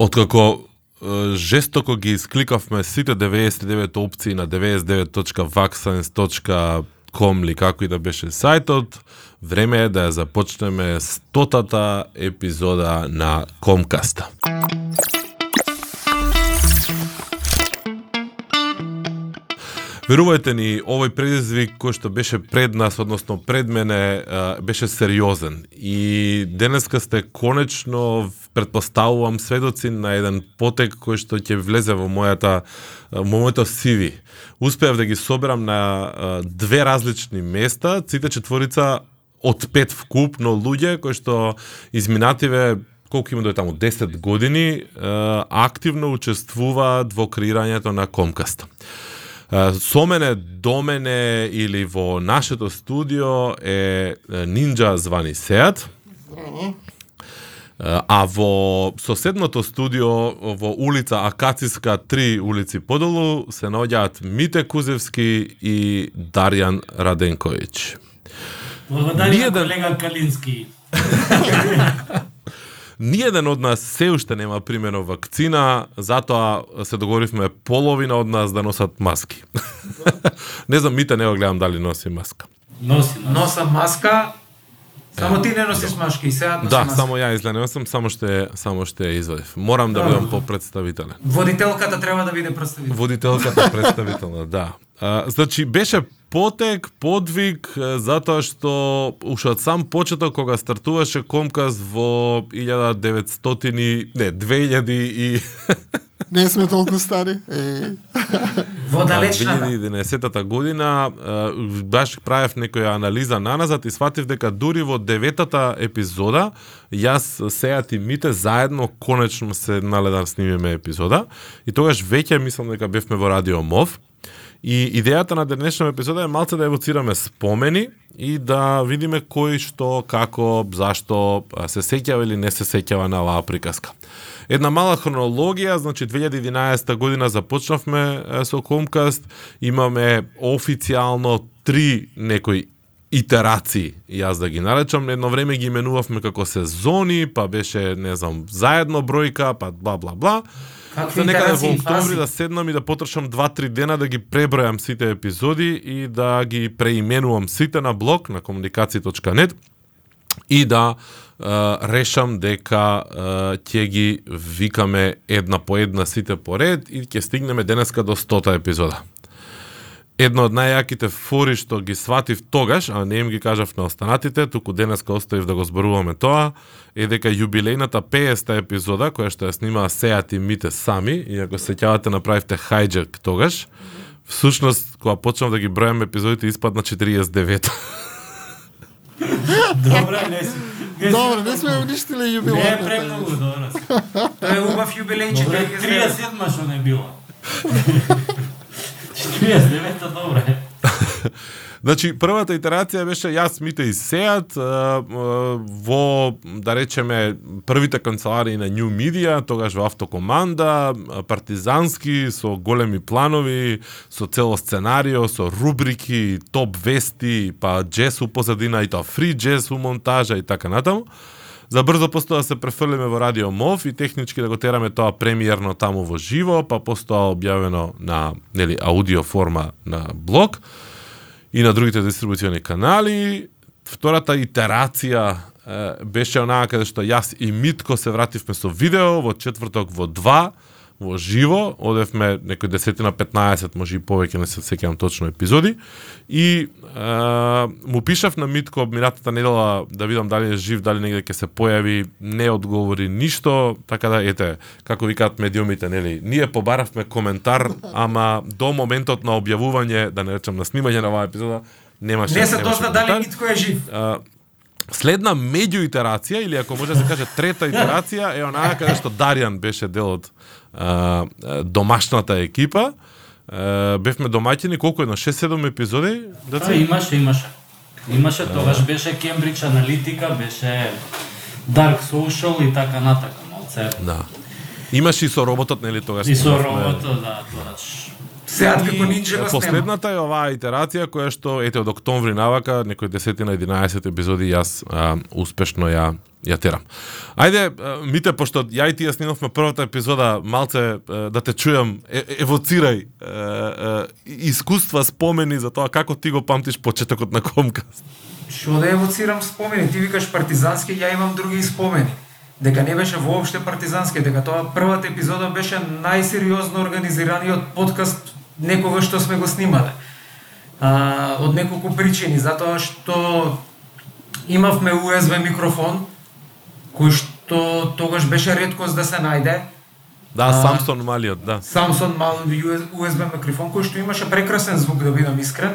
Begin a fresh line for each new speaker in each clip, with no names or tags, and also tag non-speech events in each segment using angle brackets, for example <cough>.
Откако жестоко ги искликавме сите 99 опции на 99.vaccines.com ли како и да беше сајтот, време е да ја започнеме стотата епизода на Комкаста. Верувајте ни, овој предизвик кој што беше пред нас, односно пред мене, беше сериозен. И денеска сте конечно, предпоставувам, сведоци на еден потек кој што ќе влезе во мојата во моето CV. Успеав да ги соберам на две различни места, сите четворица од пет вкупно луѓе кои што изминативе колку има да е таму 10 години активно учествуваат во креирањето на Комкаст со мене, до мене или во нашето студио е Нинджа звани Сеат. А во соседното студио во улица Акациска 3 улици подолу се наоѓаат Мите Кузевски и Дарјан Раденковиќ.
Благодарам Ниједен... колега Калински. <laughs>
Ниеден од нас се уште нема примено вакцина, затоа се договоривме половина од нас да носат маски. <laughs> не знам, Мите не го гледам дали носи маска.
Носи, носам маска, Само ти не носиш маски и сега
Да, маска. само ја изгледам сам, само што само што ја извадив. Морам да, да бидам попредставителен.
Водителката треба да биде представителна.
Водителката представителна, да. А, значи беше потек, подвиг, затоа што уште од сам почеток кога стартуваше Комкас во 1900 не, 2000 и <laughs>
Не сме толку стари. Е.
Во далечната.
2011 година баш правев некоја анализа наназад и сватив дека дури во деветата епизода јас сеат и Мите заедно конечно се наледан снимиме епизода и тогаш веќе мислам дека бевме во Радио Мов И идејата на денешна епизода е малце да евоцираме спомени и да видиме кој што, како, зашто се сеќава или не се сеќава на оваа приказка. Една мала хронологија, значи 2011 година започнавме со Комкаст, имаме официјално три некои итерации, јас да ги наречам, едно време ги именувавме како сезони, па беше, не знам, заедно бројка, па бла бла бла.
Какви
некаде во октомври да седнам и да потрошам 2-3 дена да ги пребројам сите епизоди и да ги преименувам сите на блог на комуникација.нет и да е, решам дека ќе ги викаме една по една сите поред и ќе стигнеме денеска до 100 епизода едно од најаките фори што ги сватив тогаш, а не им ги кажав на останатите, туку денеска оставив да го зборуваме тоа, е дека јубилејната 50-та епизода, која што ја снимаа Сеат и Мите сами, и ако се ќавате направивте хајджак тогаш, всушност, кога почнав да ги бројам епизодите, испадна 49
Добре, не си.
Добре, не сме уништиле јубилејната.
Не е премногу, добро. <laughs> Тоа е убав јубилејче.
Добре, 37 што не било. <laughs> 49 добро е. <laughs>
Значи, првата итерација беше јас, Мите и Сеат во, да речеме, првите канцеларии на New Media, тогаш во автокоманда, партизански, со големи планови, со цело сценарио, со рубрики, топ вести, па джес у позадина и тоа фри джес у монтажа и така натаму за брзо постоа да се префрлиме во Радио Мов и технички да го тераме тоа премиерно таму во живо, па постоа објавено на нели аудио форма на блог и на другите дистрибуциони канали. Втората итерација е, беше онаа каде што јас и Митко се вративме со видео во четврток во 2 во живо, одевме некој десетина 15, може и повеќе, не се сеќавам точно епизоди, и е, му пишав на Митко минатата недела да видам дали е жив, дали негде ќе се појави, не одговори ништо, така да ете, како викаат медиумите, нели, ние побаравме коментар, ама до моментот на објавување, да не речам на снимање на оваа епизода, немаше
Не се дозна дали Митко е жив.
Uh, Следна меѓу итерација или ако може да се каже трета итерација е онаа каде што Даријан беше дел од а, домашната екипа. А, бевме домаќини колку едно 6-7 епизоди,
деца? Да, имаше, имаше. Имаше тогаш беше Кембридж аналитика, беше Dark Social и така натака, малце.
Да. Имаше и со роботот, нели тогаш?
И со роботот, да, тогаш.
Сеат како нинџа го.
Последната е оваа итерација која што ете од октомври навака, некои 10 на 11 епизоди јас а, успешно ја ја терам. Ајде, Мите, пошто ја и ти ја снимавме првата епизода, малце да те чујам, е, евоцирај а, а, искуства, спомени за тоа како ти го памтиш почетокот на Комкаст.
Што да евоцирам спомени? Ти викаш партизански, ја имам други спомени. Дека не беше воопште партизански, дека тоа првата епизода беше најсериозно организираниот подкаст некогаш што сме го снимале. А, од неколку причини, затоа што имавме USB микрофон, кој што тогаш беше редкост да се најде.
Да,
А,
Самсон малиот, да.
Samsung мал USB микрофон кој што имаше прекрасен звук да бидам искрен.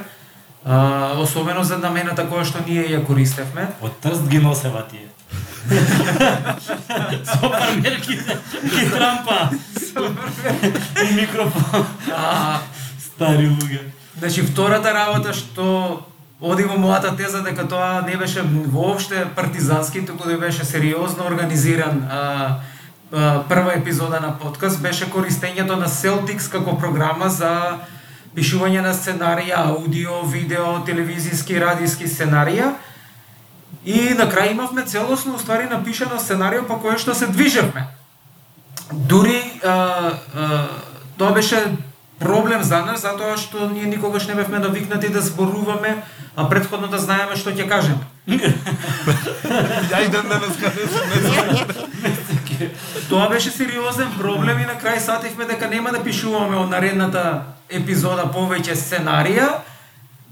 А, особено за намената која што ние ја користевме.
Од трст ги носева тие. <laughs> Со пармерки ги трампа. Микрофон. Стари луѓе.
значи втората работа што оди во мојата теза дека тоа не беше воопште партизански, туку да беше сериозно организиран а, а, прва епизода на подкаст беше користењето на Celtics како програма за пишување на сценарија, аудио, видео, телевизиски, радиски сценарија. И на крај имавме целосно уствари напишано сценарио по кое што се движевме. Дури а, а, тоа беше проблем за нас затоа што ние никогаш не бевме навикнати да зборуваме, а предходно да знаеме што ќе кажеме. <laughs>
Ја и ден денес
Тоа беше сериозен проблем и на крај сативме дека нема да пишуваме од наредната епизода повеќе сценарија,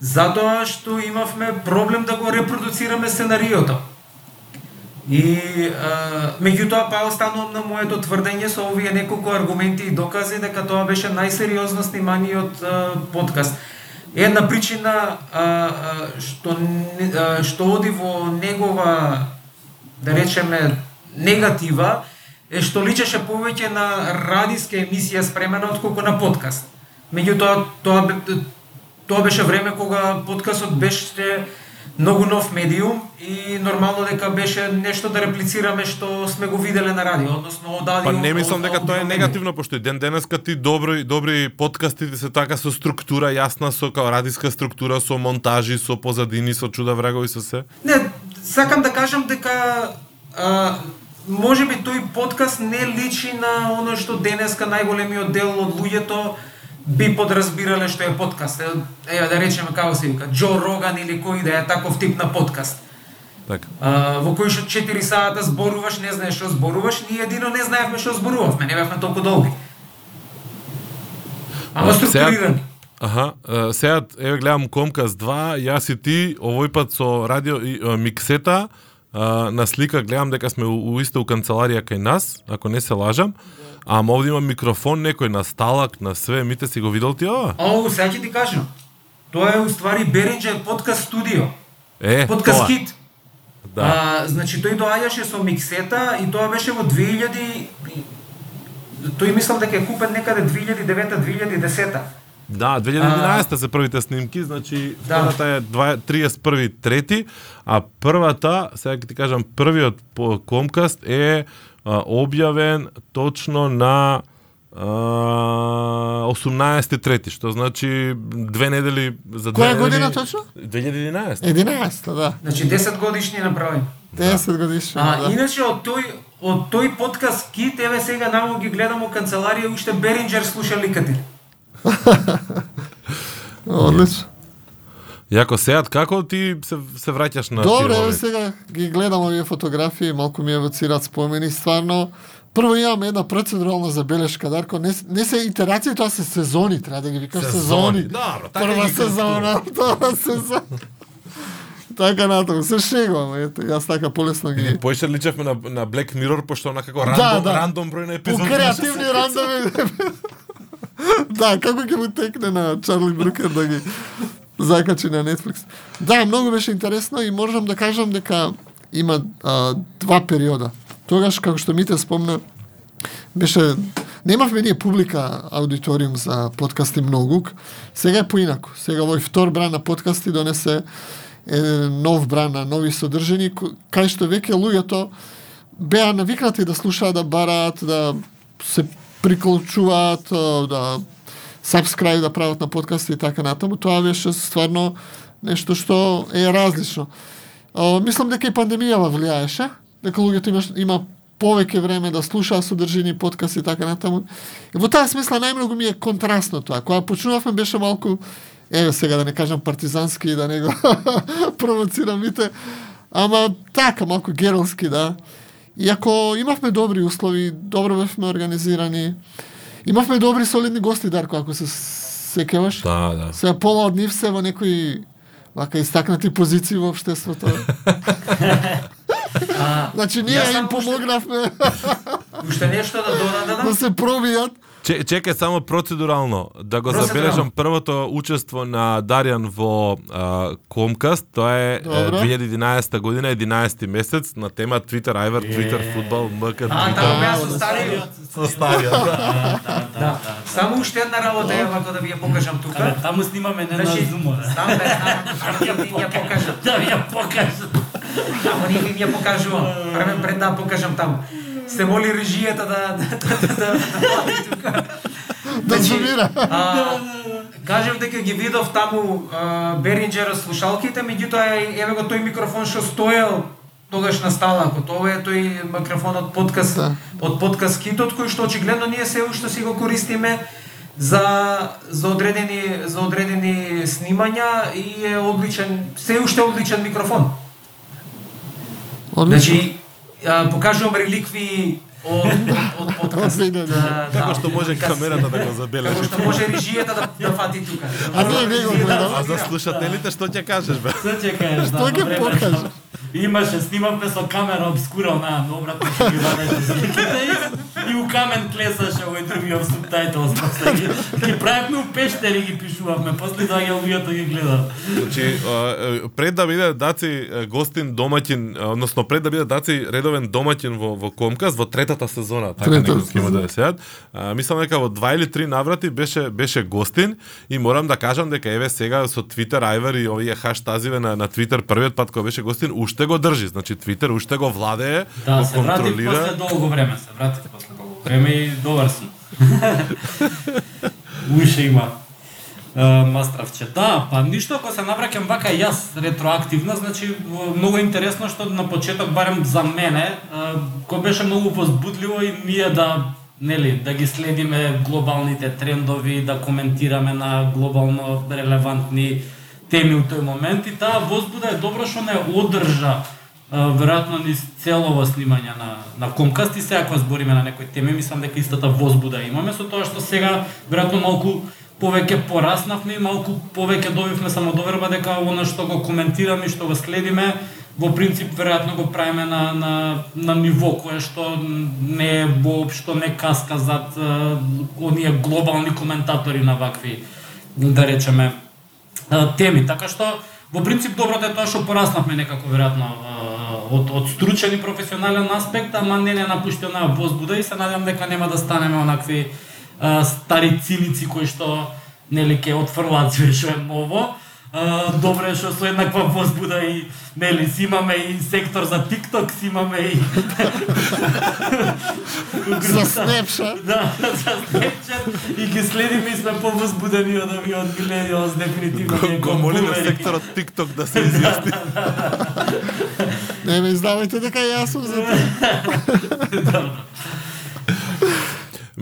затоа што имавме проблем да го репродуцираме сценариото. И а, меѓутоа па останувам на моето тврдење со овие неколку аргументи и докази дека тоа беше најсериозно сниманиот а, подкаст. Една причина а, а, што а, што оди во негова да речеме негатива е што личеше повеќе на радиска емисија спремена отколку на подкаст. Меѓутоа тоа тоа тоа беше време кога подкастот беше многу нов медиум и нормално дека беше нешто да реплицираме што сме го виделе на радио, односно од.
Па не мислам
од
дека тоа е негативно, пошто и ден денеска ти добри добри подкастите се така со структура јасна, со као радиска структура, со монтажи, со позадини, со чуда врагови со се.
Не, сакам да кажам дека а, може би тој подкаст не личи на оно што денеска најголемиот дел од луѓето би подразбирале што е подкаст. Е, да речеме како се вика, Џо Роган или кој да е таков тип на подкаст.
Така.
А, во кој што 4 сата зборуваш, не знаеш што зборуваш, ние едино не знаевме што зборувавме, не бевме толку долги. Ама
А,
структурирани.
Аха, сега еве гледам Комкас 2, јас и ти овој пат со радио и е, миксета а, на слика гледам дека сме у, у исто у канцеларија кај нас, ако не се лажам. Ама овде има микрофон некој на сталак, на све, мите си го видел ти ова?
Оу, сега ќе ти кажам. Тоа е уствари Беринџер подкаст студио.
Е,
Подкаст
тоа.
кит.
Да.
А, значи тој доаѓаше со миксета и тоа беше во 2000 и- тој мислам дека е купен некаде 2009-2010.
Да, 2011 се првите снимки, значи
Да.
втората е два- 31 трети, а првата, сега ќе ти кажам, првиот по Комкаст е а, објавен точно на а, 18 трети, што значи две недели за две
Која година точно?
2011.
11, да.
Значи 10 годишни направи.
10 годишни,
А,
да.
иначе од тој од тој подкаст Кит, еве сега намо ги гледам у канцеларија уште Беринџер слуша ликати. <laughs>
Одлично.
Јако сеат, како ти се, се враќаш на
Добре, еве сега ги гледам овие фотографии, малку ми евоцираат спомени, стварно. Прво имам една процедурална забелешка, Дарко, не, не се итерации, тоа се сезони, треба да ги викаш сезони.
Сезони, добро, така
Прва сезона, <laughs> втора сезона. така натаму, се шегувам, ето, јас така полесно ги...
Поише личевме на, на Black Mirror, пошто онакако
Да,
рандом,
да.
рандом број на епизоди.
креативни рандоми. <laughs> да, како ќе му текне на Чарли Брукер да ги закачи на Netflix. Да, многу беше интересно и можам да кажам дека има а, два периода. Тогаш, како што ми те спомна, беше немавме ние публика аудиториум за подкасти многу. Сега е поинако. Сега овој втор бран на подкасти донесе е, нов бран на нови содржини, кај што веќе луѓето беа навикнати да слушаат, да бараат, да се приклучуваат, да subscribe да прават на подкасти и така натаму, тоа беше стварно нешто што е различно. О, мислам дека и пандемијава влијаеше, дека луѓето има, има повеќе време да слуша содржини подкасти и така натаму. И во таа смисла најмногу ми е контрастно тоа. Кога почнувавме беше малку еве сега да не кажам партизански и да не го <laughs> провоцирам мите, ама така малку геролски, да. Иако имавме добри услови, добро бевме организирани, имавме добри солидни гости, Дарко, ако се сеќаваш.
Да, да.
Сега пола од нив се во некои вака истакнати позиции во општеството. <laughs>
А,
Значи ние
јас
им помогнавме
Уште нешто да додадам. <laughs>
да се пробијат.
Че, чекај само процедурално да го забележам првото учество на Даријан во а, Комкаст, тоа е
Добро.
е, 2011 година, 11 месец на тема Twitter, Айвар, Twitter, фудбал, МК,
А,
Twitter.
таму беа со стариот.
Со стариот.
Да. Само уште една работа е вака да ви ја покажам тука.
Таму снимаме не на
Значи,
да. <laughs>
да ќе ви ја покажам.
Да ви ја покажам.
Ама не ви ја покажувам. Пред пред да ја покажам таму. Се моли режијата да да да да, да, вади тука. <laughs>
Да зумира.
а, кажав дека ги видов таму а, Беринджер слушалките, меѓутоа еве го тој микрофон што стоел тогаш на сталако. Тоа е тој микрофон од подкаст
Да.
од подкаст Китот кој што очигледно ние се уште си го користиме за за одредени за одредени снимања и е одличен, се уште одличен микрофон.
Одлично.
Значи, а, покажувам реликви од, од, од подкаст.
Од видео, да.
Како што може камерата да го забележи.
Како што може режијата да, да фати тука.
А не го гледам.
А за слушателите што ќе кажеш бе?
Што ќе кажеш?
Што
да,
ќе покажеш?
Имаше, снимавме со камера обскура, на обратно ќе ги вадеше сликите и, и у камен клесаше овој другиот субтитл. <laughs> После ги, ги правевме у пештери ги пишувавме, после доаѓа луѓето ги гледа.
Значи, пред да биде Даци гостин домаќин, односно пред да биде Даци редовен домаќин во во Комкас во третата сезона, така некој ќе да сеат. А, мислам дека во два или три наврати беше беше гостин и морам да кажам дека еве сега со Twitter Айвер и овие хаштазиве на на Twitter првиот пат кога беше гостин уште го држи, значи Twitter уште го владее,
Да,
го
се вратив после
контролира.
долго време, се вратив после долго време и добар сум. <laughs> Уше има. Uh, Мастравче. Да, па ништо ако се навраќам вака јас ретроактивно, значи многу интересно што на почеток барем за мене, uh, кој беше многу возбудливо и ние да нели да ги следиме глобалните трендови, да коментираме на глобално релевантни теми у тој момент и таа возбуда е добро што не одржа веројатно низ целово снимање на на Комкаст и сега кога збориме на некои теми, мислам дека истата возбуда имаме со тоа што сега веројатно малку повеќе пораснавме и малку повеќе добивме самодоверба дека она што го коментираме и што го следиме во принцип веројатно го правиме на на на ниво кое што не е воопшто не каска зад оние глобални коментатори на вакви да речеме теми, така што во принцип доброто да е тоа што пораснавме некако веројатно од од стручен и професионален аспект, ама не не напушти онаа возбуда и се надевам дека нема да станеме онакви стари циници кои што нели ќе отфрлаат све што <laughs> е ново. А, добро е што со еднаква возбуда и нели си имаме и сектор за TikTok, си имаме и
За Snapchat.
Да, за Snapchat и ги следиме и сме повозбудени од овие од Millennials, дефинитивно ние
Го молиме секторот TikTok да се изјасни. <laughs>
Не ме издавајте дека јас сум за <laughs> тоа.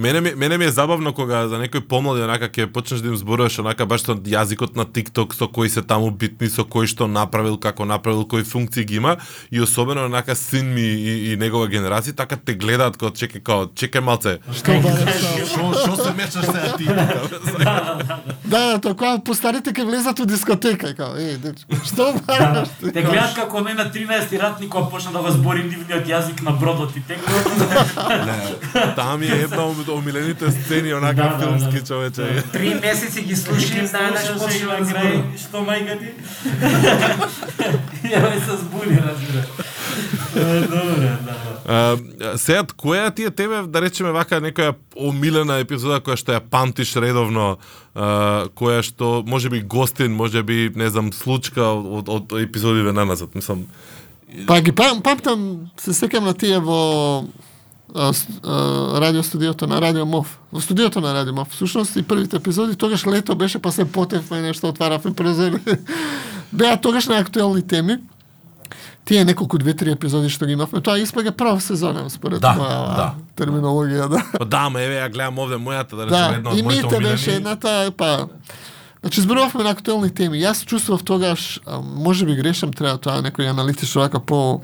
Мене ми, мене ми е забавно кога за некој помлади онака ќе почнеш да им зборуваш онака баш со јазикот на TikTok со кои се таму битни, со кој што направил, како направил, кои функции ги има и особено онака син ми и, и негова генерација така те гледаат како чекај као чекај малце.
Што?
Шо шо се мешаш сега ти? <laughs>
Да, тоа кога постарите ќе влезат у дискотека и као, е, што бараш? ти?
Те гледат како оној на 13 ратник кога почна да го збори нивниот јазик на бродот и текно.
Таа ми е една омилените сцени онака <laughs>
Да, да,
филмски
да.
човече.
Три месеци ги слушам, најнаш почнува
на
да зборува.
што мајка ти? <laughs> Ја се збуни, разбира. Е, Добре, да.
А, сега, која ти е тебе, да речеме вака, некоја омилена епизода која што ја памтиш редовно, а, која што може би гостин, може би, не знам, случка од, од епизодиве наназад, мислам.
Па ги пам, памтам, се сеќам на тие во радио студиото на Радио МОВ. Во студиото на Радио МОВ. Всушност и првите епизоди, тогаш лето беше, па се потевме нешто, отваравме <laughs> прозори. Беа тогаш на актуелни теми. Тие неколку две-три епизоди што ги имавме, тоа испак е прва сезона, според
Да,
моја
да.
терминологија, да.
Па да, ма еве ја гледам овде мојата да
Да,
речем една од
и
моите
мите
омилени.
беше едната, па... Значи, зборувавме на актуелни теми. Јас чувствував тогаш, може би грешам, треба тоа некој аналитично вака по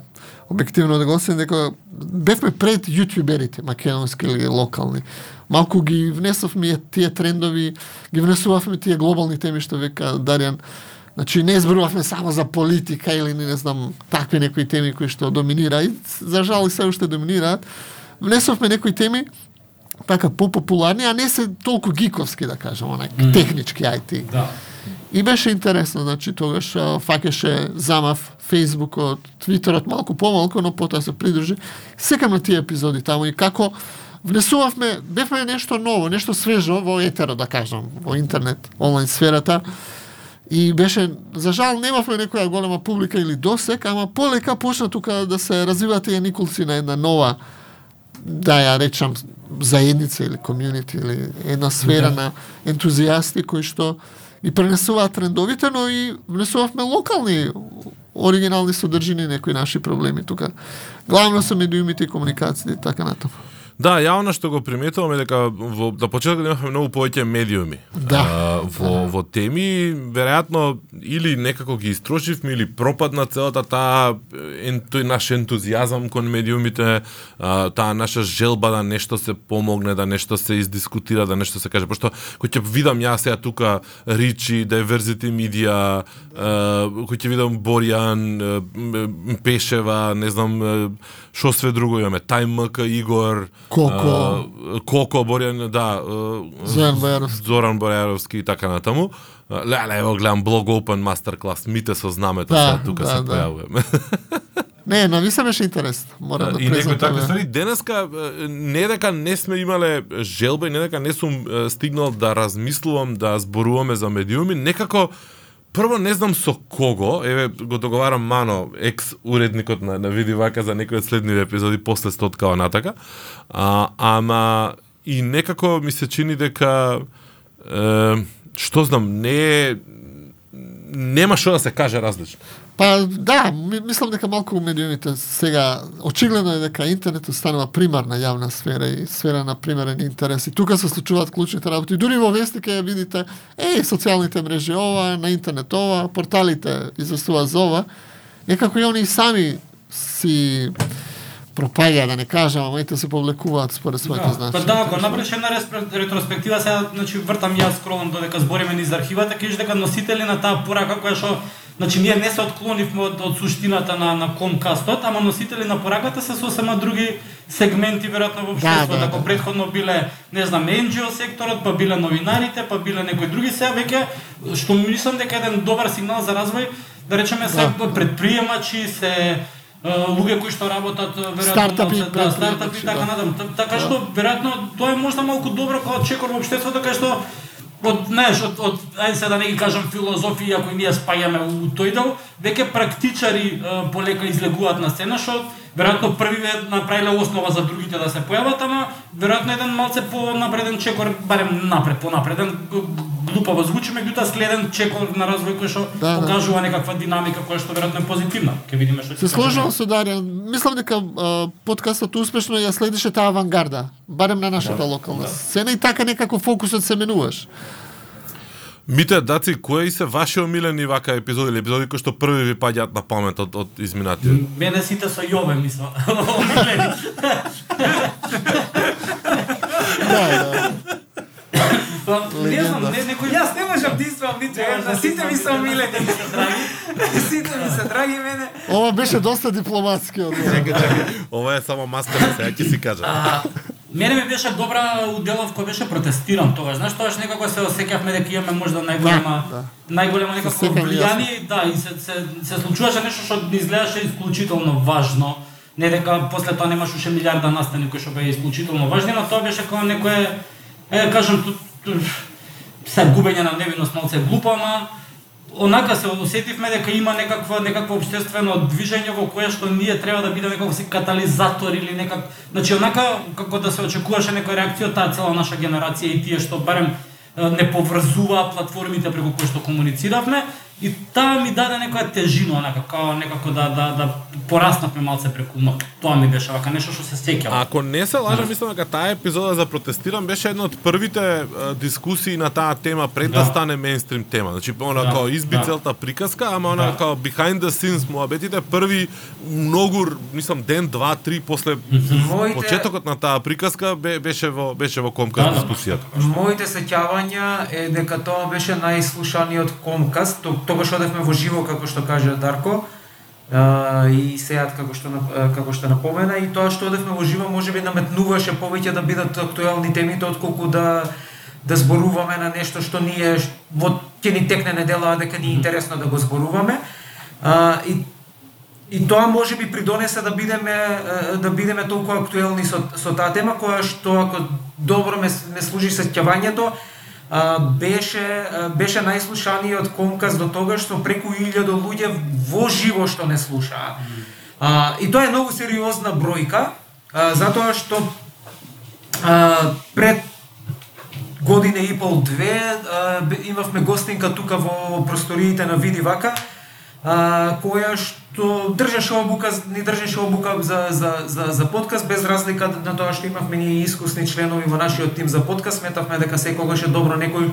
објективно да го осем, дека бевме пред јутюберите, македонски или локални. Малку ги внесовме тие трендови, ги внесувавме тие глобални теми што века Дарјан. Значи, не зборувавме само за политика или не знам, такви некои теми кои што доминира и за жал и се уште доминираат. Внесовме некои теми така попопуларни, а не се толку гиковски да кажам, онај mm. технички IT.
Да.
И беше интересно, значи тогаш факеше замав Фейсбукот, Твитерот малку помалку, но потоа се придружи. Секам на тие епизоди таму и како внесувавме, бевме нешто ново, нешто свежо во етеро, да кажам, во интернет, онлайн сферата. И беше, за жал, немавме некоја голема публика или досек, ама полека почна тука да се развиваат тие никулци на една нова да ја речам заедница или комјунити или една сфера
Да.
на ентузијасти кои што и пренесуваат трендовите, но и внесувавме локални оригинални содржини некои наши проблеми тука. Главно се медиумите и комуникациите и така натаму.
Да, ја она што го приметувам е дека во на почетокот имавме многу повеќе медиуми.
Да.
А, во во теми веројатно или некако ги истрошивме или пропадна целата таа тој наш ентузијазам кон медиумите, а, таа наша желба да нешто се помогне, да нешто се издискутира, да нешто се каже, пошто кој ќе видам јас сега тука Ричи, Diversity Media, кој ќе видам Боријан, Пешева, не знам што све друго имаме, Тајмк, Игор,
Коко.
а, Коко, Боријан, да,
Зоран Бојаровски.
Зоран Бојаровски и така натаму. Леле, ево гледам блог open master клас, мите со знамето,
Да,
сега тука
да,
се
да.
појавуваме. <laughs>
Не, на се беше интересно. Морам да
и некои такви ствари денеска не дека не сме имале желба и не дека не сум стигнал да размислувам да зборуваме за медиуми, некако Прво не знам со кого, еве го договарам Мано, екс уредникот на, на Види Вака за некои од следниве епизоди после стоткава натака. А, ама и некако ми се чини дека е, што знам, не нема што да се каже различно.
Па да, ми- мислам дека малку медиумите сега очигледно е дека интернетот станува примарна јавна сфера и сфера на примерен интерес. И тука се случуваат клучните работи. Дури во вестник ја видите, е, социјалните мрежи ова, на интернет ова, порталите известуваат за ова. Некако и они сами си пропаѓа, да не кажам, ама ите се повлекуваат според своите
Да,
значи.
па да, ако направиш една ретроспектива, сега значи вртам јас скролам додека збориме низ архивата, кажеш дека носители на таа порака која што Значи ние не се отклонивме од, од суштината на на Комкастот, ама носители на пораката се сосема други сегменти веројатно во општеството,
да,
ако
да.
претходно биле, не знам, NGO секторот, па биле новинарите, па биле некои други, сега веќе што мислам дека е еден добар сигнал за развој, да речеме се
Да.
предприемачи, се луѓе кои што работат веројатно
Стартапи,
да, стартапи така
да.
натаму. Т- Така што веројатно тоа е можда малку добро како чекор во општеството кај што од знаеш од, од ајде се да не ги кажам филозофија ако и ние спајаме у тој дел, веќе практичари е, полека излегуваат на сцена што веројатно први ве направиле основа за другите да се појават, ама веројатно еден малце по-напреден чекор, барем напред, по-напреден, глупаво звучи, меѓутоа следен чекор на развој кој што
Да, да.
покажува некаква динамика која што веројатно е позитивна. Ќе видиме што
Се
се
сложувам со Дарјан. Мислам дека а, подкастот успешно ја следише таа авангарда, барем на нашата локална сцена и така некако фокусот се менуваш.
Мите, даци, кои се ваши омилени вака епизоди или епизоди кои што први ви паѓаат на памет од, од изминатиот?
Мене сите со Јове, мислам. Омилени.
Да, да.
Па, Не знам, не, некој...
Јас не можам да искам ниту една, сите ми се омилени. Сите ми се драги мене.
Ова беше доста дипломатски одговор.
Чекај, чекај. Ова е само маскара, сега ќе си кажа.
Мене ми беше добра уделов кој беше протестиран тогаш. Знаеш, тогаш некако се осеќавме дека имаме можда најголема
Да,
најголемо
Се
некакво
сеќам
влијание, да, и се, се, се случуваше нешто што изгледаше исклучително важно. Не дека после тоа немаш уште милиарда настани кои што беа исклучително важни, но тоа беше како некое, е, да кажам, се губење на невиност малце глупо, ама онака се осетивме дека има некакво некакво општествено движење во кое што ние треба да бидеме како катализатор или некак значи онака како да се очекуваше некоја реакција од таа цела наша генерација и тие што барем не поврзуваа платформите преку кои што комунициравме и таа ми даде некоја тежина онака као некако да да да пораснавме малце преку ноќ. Тоа ми беше вака нешто што се сеќавам.
Ако не се лажам, мислам дека таа епизода за протестирам беше една од првите е, дискусии на таа тема пред да,
Да.
стане мейнстрим тема. Значи она
Да,
као изби
да.
целта приказка, ама она
Да.
као behind the scenes муабетите први многу, мислам ден, два, три после
Моите-
почетокот на таа приказка бе- беше во беше во комка
Да, да,
дискусијата.
Моите сеќавања е дека тоа беше најслушаниот комкаст. То- Тогаш одевме во живо како што кажа Дарко. А, и сеат како што како што напомена и тоа што одевме во живо можеби наметнуваше повеќе да бидат актуелни темите отколку да да зборуваме на нешто што ние во ќе ни текне недела а дека ни е интересно да го зборуваме. А, и И тоа може би придонесе да бидеме да бидеме толку актуелни со со таа тема која што ако добро ме ме служи сеќавањето беше беше најслушаниот комкас до тога што преку 1000 луѓе во живо што не слушаа. А, и тоа е многу сериозна бројка, а, затоа што а, пред година и пол две а, имавме гостинка тука во просториите на Видивака, Вака а, која што држеше обука, не држеше обука за, за, за, за подкаст, без разлика на тоа што имавме ние искусни членови во нашиот тим за подкаст, сметавме дека секогаш е добро некој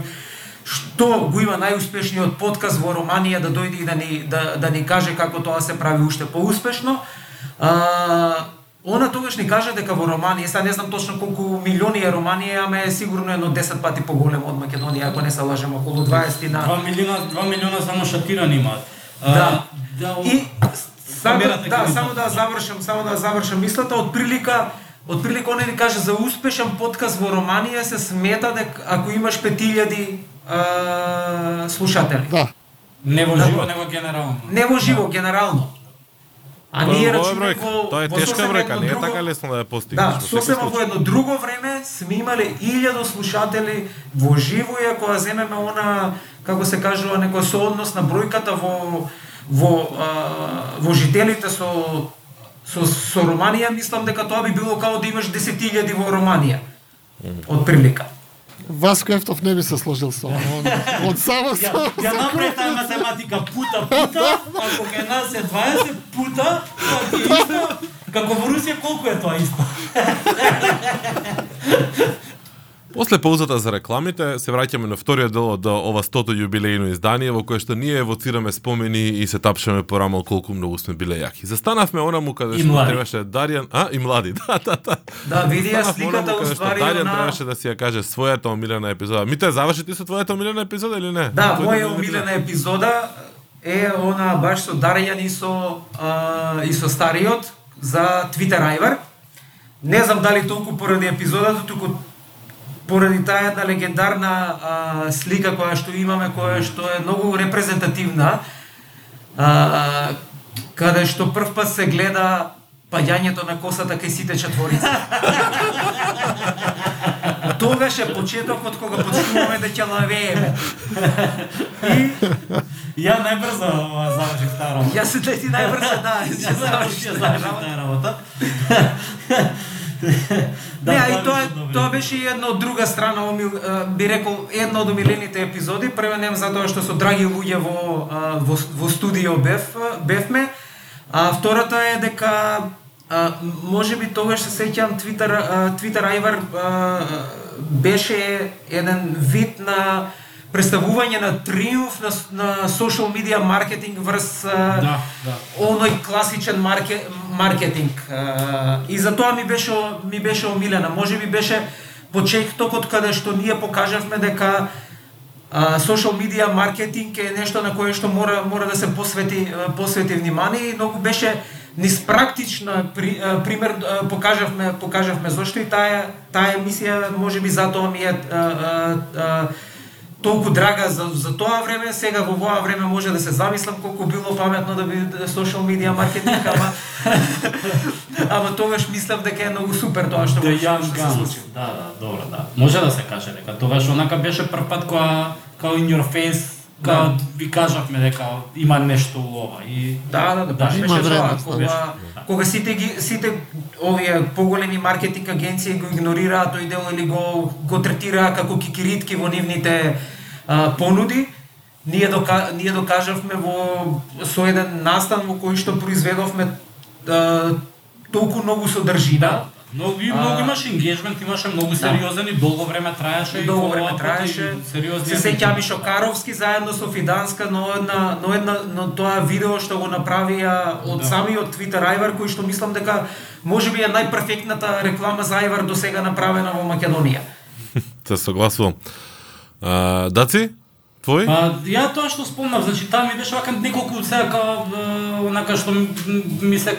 што го има најуспешниот подкаст во Романија да дојде и да ни, да, да ни каже како тоа се прави уште поуспешно. А, Она тогаш ни кажа дека во Романија, сега не знам точно колку милиони е Романија, ама е сигурно едно 10 пати поголемо од Македонија, ако не се лажем, околу 20 на
2 милиона 2 милиона само шатирани имаат.
Да.
да
И само, да,
ги
само да завршам, само да завршам мислата, од прилика од прилика оне ни каже за успешен подкаст во Романија се смета дека ако имаш 5000 а, слушатели.
Да.
не во
Да.
живо, него генерално.
Не во живо, генерално. А
Тоа е
ние
бројка.
во
Тоа е
во
тешка бројка,
едно
не е
друго-
така лесно да ја постигнеш.
Да,
во
сосема во едно друго време сме имале 1000 слушатели во живо и ако ја земеме она како се кажува некој сооднос на бројката во во а, во жителите со со со Романија мислам дека тоа би било како да имаш 10.000 во Романија. Од прилика.
Васко Ефтов не би се сложил со ова. Он, он само
Ја,
со...
ја направи таа математика пута пута, ако кај нас е 20 пута, тоа ќе е исто. Како во Русија колку е тоа исто? <laughs>
После паузата за рекламите, се враќаме на вториот дел од ова 100-то јубилејно издание во кое што ние евоцираме спомени и се тапшаме по рамо колку многу сме биле јаки. Застанавме онаму каде што требаше Даријан, а и млади, <laughs> да, да, да.
Да, види ја сликата уствари
Даријан
на
требаше да си ја каже својата омилена епизода. Мите заврши ти со твојата омилена епизода или не?
Да, моја омилена епизода е она баш со Дарјан и со а, и со стариот за Twitter Айвар. Не знам дали толку поради епизодата, туку поради таа една легендарна а, слика која што имаме, која што е многу репрезентативна, а, каде што прв пат се гледа паѓањето на косата кај сите четворици. <laughs> Тогаш е почетокот кога почнуваме да ќе лавееме. <laughs>
Ја најбрзо завршив таа работа.
Јас се ти најбрзо да, <laughs>
Ја завршив
таа работа.
Работа. <laughs>
Не, а и тоа тоа беше и една од друга страна, омил, би рекол една од омилените епизоди, првенем затоа што со драги луѓе во во, во студио бев бевме, а втората е дека а, може би тогаш се сеќам а, Twitter Айвар а, беше еден вид на представување на триумф на, на social media маркетинг врз
Да, да.
оној класичен марке, маркетинг. И затоа ми беше ми беше омилена. Може би беше почетокот каде што ние покажавме дека а, social media маркетинг е нешто на кое што мора мора да се посвети посвети внимание и многу беше низ практична при, пример покажавме покажавме зошто и таа таа емисија можеби затоа ми е а, а, а, толку драга за, за тоа време, сега во овоа време може да се замислам колку било паметно да биде social media маркетинг, ама <laughs> ама тогаш мислам дека е многу супер тоа што,
Young
што се случи.
Да, да, добро, да. Може да се каже дека тогаш онака беше прв пат кога као in your face Ка ви кажавме дека има нешто у ова и
Да, да, да,
Да,
има
тоа.
вредност,
Кога,
беше.
кога сите ги сите овие поголеми маркетинг агенции го игнорираат тој дел или го го третираа како кикиритки во нивните а, понуди, ние дока, ние докажавме во со еден настан во кој што произведовме а, толку многу содржина.
Да, многу, и многу имаше енгеджмент, имаше многу сериозен и долго време траеше. и
долго време траеше. Се сеќавам и Шокаровски заедно со Фиданска, но една, но една, но тоа видео што го направија од
Да.
самиот Твитер Ајвар, кој што мислам дека можеби е најперфектната реклама за Ајвар до сега направена во Македонија. <laughs>
Се согласувам. А, ти, Твој?
А, ја тоа што спомнав, значи таа ми беше вака неколку сега онака што ми се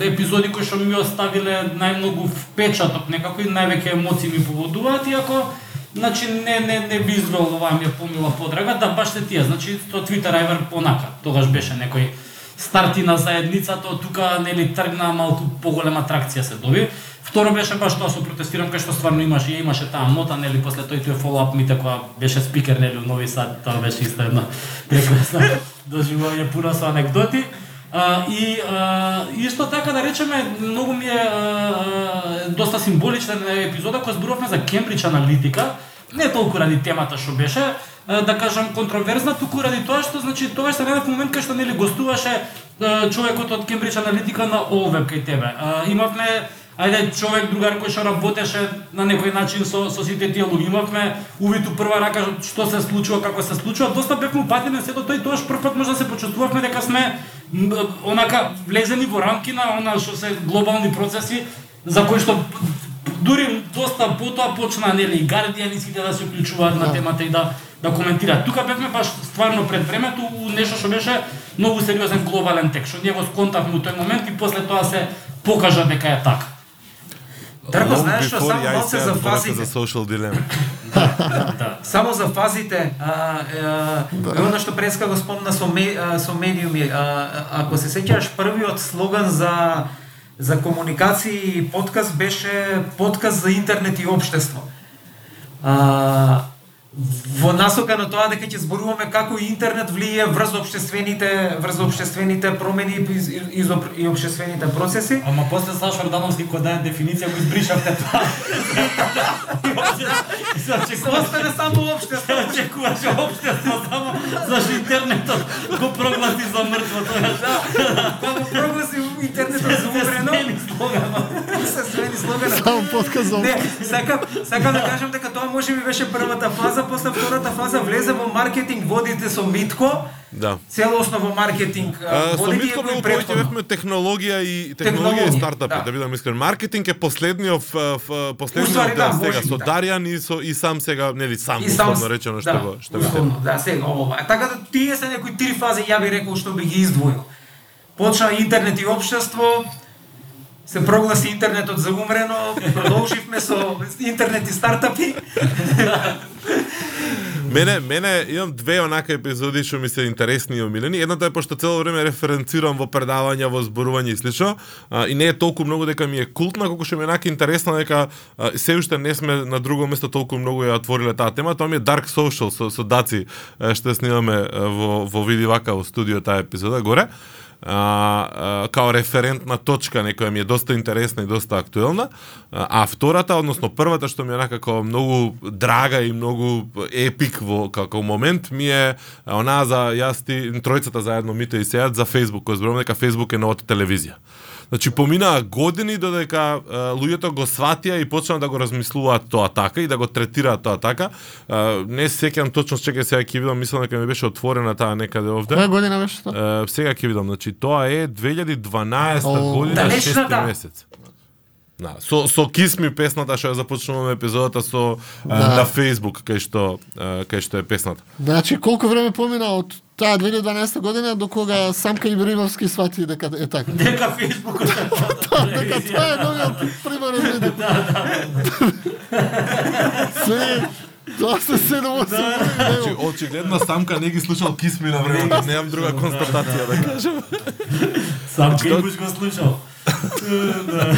епизоди кои што ми оставиле најмногу впечаток, некако и највеќе емоции ми поводуваат, иако Значи не не не би извел оваа ми е помила подрага, да баш се тие, значи со Twitter Айвер понака. Тогаш беше некој старти на заедницата, тука нели тргна малку поголема атракција се доби. Второ беше баш тоа со протестирам кај што стварно имаше, ја имаше таа мота, нели после тој тој фоллоуап мите која беше спикер нели у Нови Сад, тоа беше исто една <laughs> прекрасна доживување пуна со анекдоти. А, и а, исто така да речеме, многу ми е а, а, доста символична епизода која зборувавме за Кембридж аналитика, не толку ради темата што беше, да кажам контроверзна, туку ради тоа што значи тоа се најдов момент кај што нели гостуваше човекот од Кембридж аналитика на ОВЕБ кај тебе. Имавме ајде човек другар кој што работеше на некој начин со со сите тие луѓе имавме увид у прва рака што се случува како се случува. Доста бевме упатени се до тој тоаш прв пат може да се почувствувавме дека сме онака влезени во рамки на она што се глобални процеси за кои што дури доста потоа почна нели и Guardian и сите да се уклучуваат на темата и да да коментираат. Тука бевме баш стварно пред времето у нешто што беше многу сериозен глобален текст, што ние го сконтавме у тој момент и после тоа се покажа дека е така.
Дарко,
Long
знаеш што, само малце за фазите.
за social dilemma. <laughs>
Само за фазите, а, а, да. оно што преска го спомна со, ме, а, со медиуми, а, ако се сеќаваш првиот слоган за за комуникација и подкаст беше подкаст за интернет и општество. А, во насока на тоа дека ќе зборуваме како интернет влијае врз општествените врз општествените промени и, и, и, и општествените процеси.
Ама после Сашо Ордановски кој даде дефиниција го избришавте тоа. Се
Се
очекуваше,
остане само општество.
се очекуваше општество само зашто интернетот го прогласи за мртво тогаш.
Кога го прогласи интернетот за умрено,
Смени слоганот.
се смени слогана.
Само подкаст за
Не, сакам, сакам да кажам дека тоа може би беше првата фаза, после втората фаза влезе во маркетинг водите со Митко,
Да.
целосно во маркетинг
А, со Митко многу повеќе бевме технологија и технологија и стартапи,
да.
да бидам искрен. Маркетинг е последниот
Уствари,
последниот
да,
дел сега
може би,
со
да.
Даријан и со и сам сега, нели сам
И сам
условно речено што
да,
го што
условно, да, сега ова. Така да тие се некои три фази ја би рекол што би ги издвоил. Почна интернет и општество, се прогласи интернетот за умрено, продолживме со интернет и стартапи.
Мене, мене имам две онака епизоди што ми се интересни и омилени. Едната е пошто цело време референцирам во предавања, во зборување и слично, а, и не е толку многу дека ми е култна, колку што ми е онака интересна дека а, се уште не сме на друго место толку многу ја отвориле таа тема. Тоа ми е Dark Social со, со Даци, што снимаме во, во Види Вака во студио таа епизода горе а, а, као референтна точка, некоја ми е доста интересна и доста актуелна. А, а втората, односно првата што ми е како многу драга и многу епик во како момент ми е онаа за јас ти тројцата заедно мите и сеат за Facebook, кој зборувам дека Facebook е новата телевизија. Значи поминаа години додека а, луѓето го сватија и почнаа да го размислуваат тоа така и да го третираат тоа така. А, не се сеќам точно чекај сега ќе видам, мислам дека ми беше отворена таа некаде овде.
Која година беше тоа?
Е, сега ќе видам, значи тоа е 2012
О.
година,
Далечната.
6 месец. Да, со со Кисми песната што ја започнуваме епизодата со
Да.
да. на Facebook кај што е, кај што е песната.
Значи, колку време помина од таа 2012 година до кога Самка Ибримовски свати дека е така?
Дека Фейсбукот е <laughs>
Да, дека тоа е новиот примерен медиум. <laughs> Се, тоа се 7-8
Значи очигледно Самка не ги слушал Кисми на време, немам друга констатација да кажам.
Сам
Што-
Кимбуш го слушал. Да.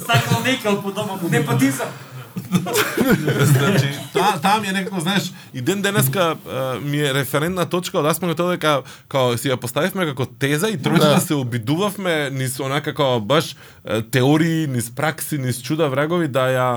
Сакал некал по дома му.
Непотизам. <laughs>
значи, та, таа ми е некако, знаеш, и ден денеска а, ми е референтна точка од на тоа дека као си ја поставивме како теза и тројцата
Да.
се обидувавме низ онака како баш теории, низ пракси, низ чуда врагови да ја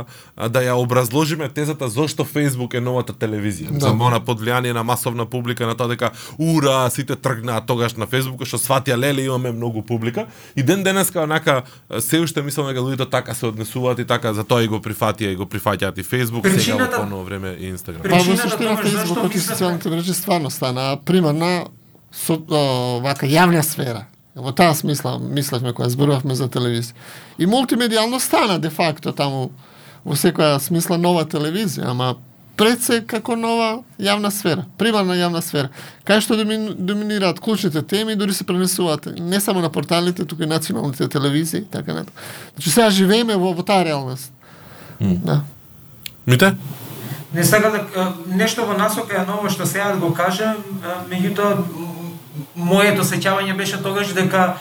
да ја образложиме тезата зошто Facebook е новата телевизија.
Да.
Да. За она под влијание на масовна публика на тоа дека ура, сите тргнаа тогаш на Facebook што сватија леле имаме многу публика и ден денеска онака се уште мислам дека луѓето така се однесуваат и така затоа и го прифатија и го прифаќаат и Facebook, сега
Причината-
во поново време и Instagram.
Па во
Причината
суштина Фейсбукот и социјалните мрежи стварно стана примарна со о, вака јавна сфера. Во таа смисла мислевме кога зборувавме за телевизија. И мултимедијално стана де факто таму во секоја смисла нова телевизија, ама пред се како нова јавна сфера, примарна јавна сфера, кај што домин, доминираат клучните теми дури се пренесуваат не само на порталите, туку и националните телевизии така натаму. Значи сега живееме во, во таа реалност. Да.
Мите?
Не сакам да нешто во насока е ново што сега да го кажам, меѓутоа моето сеќавање беше тогаш дека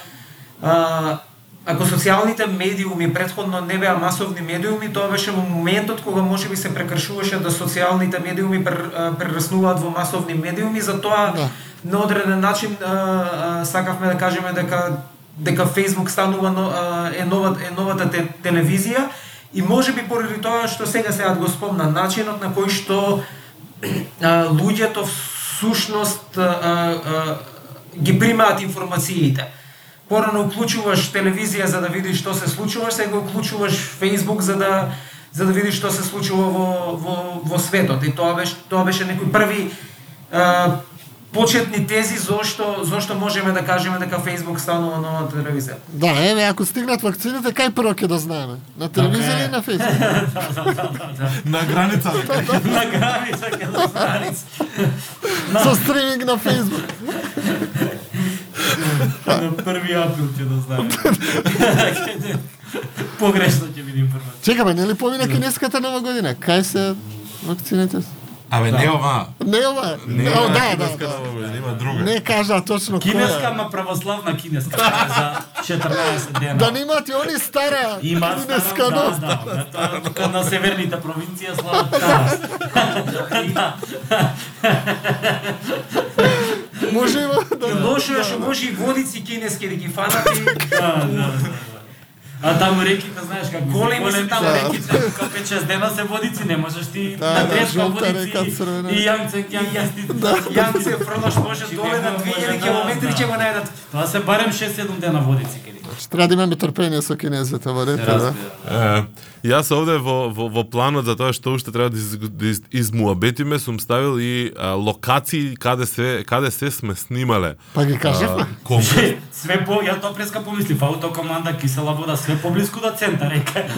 а, ако социјалните медиуми предходно не беа масовни медиуми, тоа беше во моментот кога можеби се прекршуваше да социјалните медиуми пр, прераснуваат во масовни медиуми, затоа
Да.
на одреден начин а, а, сакавме да кажеме дека дека Facebook станува но, а, е нова е новата те, телевизија и може би поради тоа што сега се го спомна начинот на кој што а, луѓето всушност а, а, ги примаат информациите. Порано уклучуваш телевизија за да видиш што се случува, сега уклучуваш Facebook за да за да видиш што се случува во во во светот. И тоа беше тоа беше некој први а, почетни тези зошто зошто можеме да кажеме дека Facebook станува нова телевизија.
Да, еве, ако стигнат вакцините, кај прво ќе да знаеме? На телевизија или на Facebook? <laughs>
На граница. <laughs>
На граница ќе да страница. <laughs>
Со стриминг на Facebook.
На 1 април ќе да знаеме. Погрешно ќе биде информација.
Чекаме, нели помина кинеската нова година? Кај се вакцините?
Абе, не ова.
Не ова.
Не ова
да,
кинеска
да, да.
има друга.
Не кажа точно
Кинеска,
која.
ама православна кинеска за 14 <laughs> дена.
Да немат и они стара
Има
кинеска
да, да, да, тука на северните провинција слават таа.
Може да.
Лошо е што може и водици кинески да ги фанат и <laughs>
Да, да, да. А таму реките, знаеш како
Големи се таму
реките, како 5-6 дена се водици, не можеш ти
Да,
на
да,
трешка
жолта
водици
река,
и јанце јасти.
Јанце Фрнош може доле на 2000 километри ќе го најдат.
Тоа се барем 6-7 дена водици кај
Значи, Треба да имаме трпение со кинезите, во ред, да.
Е, јас овде во, во, во планот за тоа што уште треба да, из, да из, измуабетиме сум ставил и а, локации каде се каде се сме снимале.
Па ги кажавме.
А, конкурс.
Све по, ја тоа преска помислив, аутокоманда кисела вода, све поблиску до центар, река. <laughs>